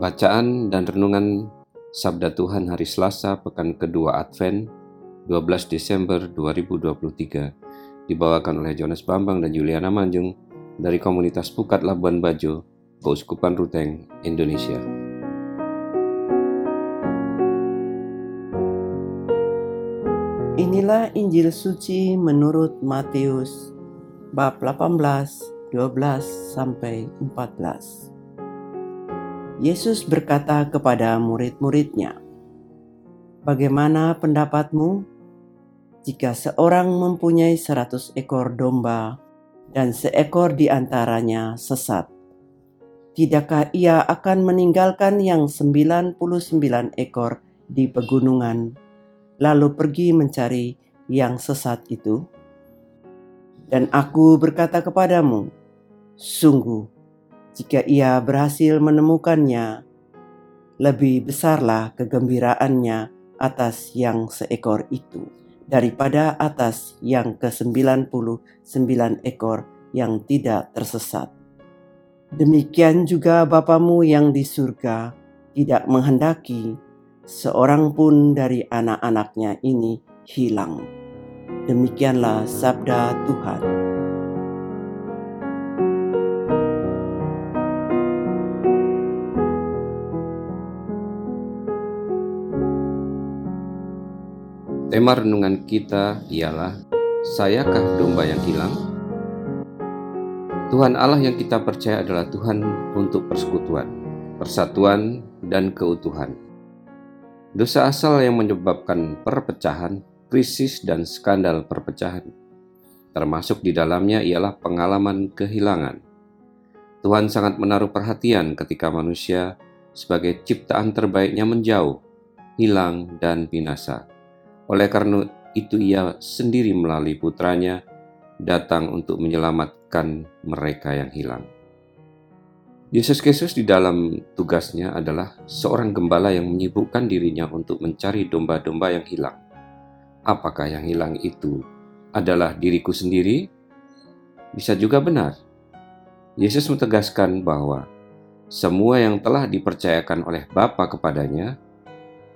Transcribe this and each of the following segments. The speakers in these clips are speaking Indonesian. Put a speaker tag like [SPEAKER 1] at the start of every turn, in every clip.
[SPEAKER 1] Bacaan dan renungan Sabda Tuhan hari Selasa pekan kedua Advent 12 Desember 2023 dibawakan oleh Jonas Bambang dan Juliana Manjung dari komunitas Pukat Labuan Bajo, Keuskupan Ruteng, Indonesia.
[SPEAKER 2] Inilah Injil suci menurut Matius bab 18, 12 sampai 14. Yesus berkata kepada murid-muridnya, "Bagaimana pendapatmu jika seorang mempunyai seratus ekor domba dan seekor di antaranya sesat? Tidakkah ia akan meninggalkan yang sembilan puluh sembilan ekor di pegunungan, lalu pergi mencari yang sesat itu? Dan aku berkata kepadamu, sungguh, jika ia berhasil menemukannya, lebih besarlah kegembiraannya atas yang seekor itu daripada atas yang ke-99 ekor yang tidak tersesat. Demikian juga Bapamu yang di surga tidak menghendaki seorang pun dari anak-anaknya ini hilang. Demikianlah sabda Tuhan.
[SPEAKER 1] Tema renungan kita ialah Sayakah domba yang hilang? Tuhan Allah yang kita percaya adalah Tuhan untuk persekutuan, persatuan, dan keutuhan. Dosa asal yang menyebabkan perpecahan, krisis, dan skandal perpecahan. Termasuk di dalamnya ialah pengalaman kehilangan. Tuhan sangat menaruh perhatian ketika manusia sebagai ciptaan terbaiknya menjauh, hilang, dan binasa oleh karena itu ia sendiri melalui putranya datang untuk menyelamatkan mereka yang hilang. Yesus Kristus di dalam tugasnya adalah seorang gembala yang menyibukkan dirinya untuk mencari domba-domba yang hilang. Apakah yang hilang itu adalah diriku sendiri? Bisa juga benar. Yesus menegaskan bahwa semua yang telah dipercayakan oleh Bapa kepadanya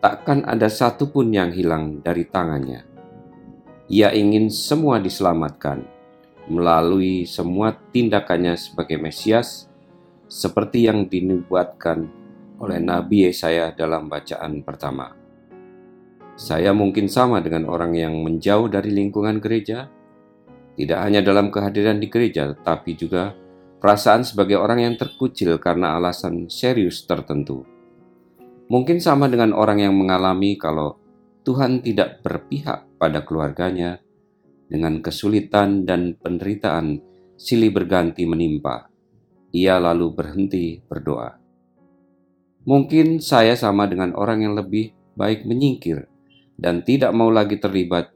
[SPEAKER 1] takkan ada satupun yang hilang dari tangannya. Ia ingin semua diselamatkan melalui semua tindakannya sebagai Mesias, seperti yang dinubuatkan oleh Nabi Yesaya dalam bacaan pertama. Saya mungkin sama dengan orang yang menjauh dari lingkungan gereja, tidak hanya dalam kehadiran di gereja, tapi juga perasaan sebagai orang yang terkucil karena alasan serius tertentu. Mungkin sama dengan orang yang mengalami kalau Tuhan tidak berpihak pada keluarganya dengan kesulitan dan penderitaan silih berganti menimpa. Ia lalu berhenti berdoa. Mungkin saya sama dengan orang yang lebih baik menyingkir dan tidak mau lagi terlibat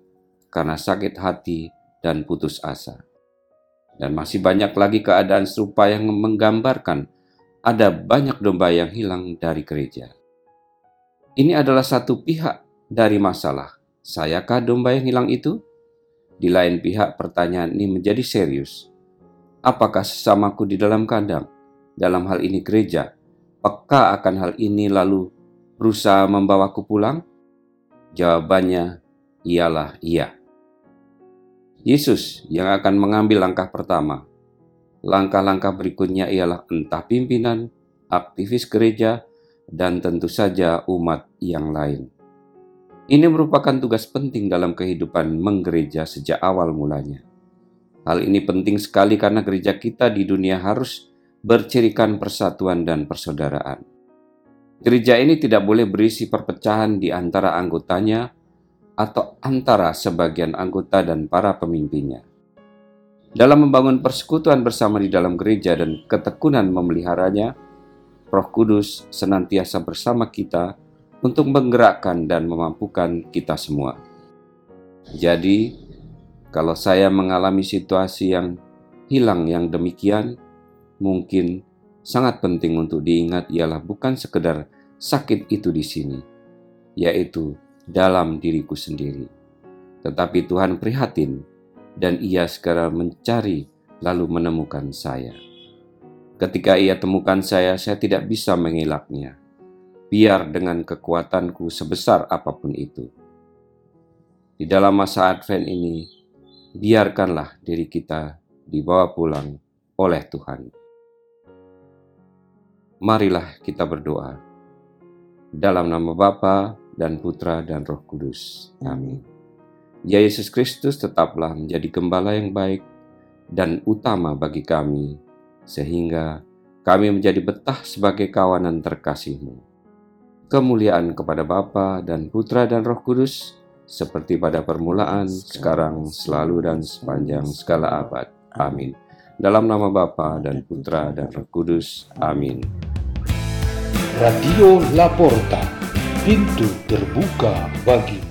[SPEAKER 1] karena sakit hati dan putus asa. Dan masih banyak lagi keadaan serupa yang menggambarkan ada banyak domba yang hilang dari gereja. Ini adalah satu pihak dari masalah. Sayakah domba yang hilang itu? Di lain pihak, pertanyaan ini menjadi serius. Apakah sesamaku di dalam kandang, dalam hal ini gereja, peka akan hal ini lalu berusaha membawaku pulang? Jawabannya ialah iya. Yesus yang akan mengambil langkah pertama. Langkah-langkah berikutnya ialah entah pimpinan, aktivis gereja, dan tentu saja umat yang lain. Ini merupakan tugas penting dalam kehidupan menggereja sejak awal mulanya. Hal ini penting sekali karena gereja kita di dunia harus bercirikan persatuan dan persaudaraan. Gereja ini tidak boleh berisi perpecahan di antara anggotanya atau antara sebagian anggota dan para pemimpinnya. Dalam membangun persekutuan bersama di dalam gereja dan ketekunan memeliharanya, Roh Kudus senantiasa bersama kita untuk menggerakkan dan memampukan kita semua. Jadi, kalau saya mengalami situasi yang hilang yang demikian, mungkin sangat penting untuk diingat ialah bukan sekedar sakit itu di sini, yaitu dalam diriku sendiri. Tetapi Tuhan prihatin dan ia segera mencari lalu menemukan saya. Ketika ia temukan saya, saya tidak bisa mengelaknya. Biar dengan kekuatanku sebesar apa pun itu. Di dalam masa Advent ini, biarkanlah diri kita dibawa pulang oleh Tuhan. Marilah kita berdoa. Dalam nama Bapa dan Putra dan Roh Kudus. Amin. Ya Yesus Kristus tetaplah menjadi gembala yang baik dan utama bagi kami sehingga kami menjadi betah sebagai kawanan terkasihmu. Kemuliaan kepada Bapa dan Putra dan Roh Kudus, seperti pada permulaan, sekarang, selalu, dan sepanjang segala abad. Amin. Dalam nama Bapa dan Putra dan Roh Kudus. Amin.
[SPEAKER 3] Radio Laporta, pintu terbuka bagi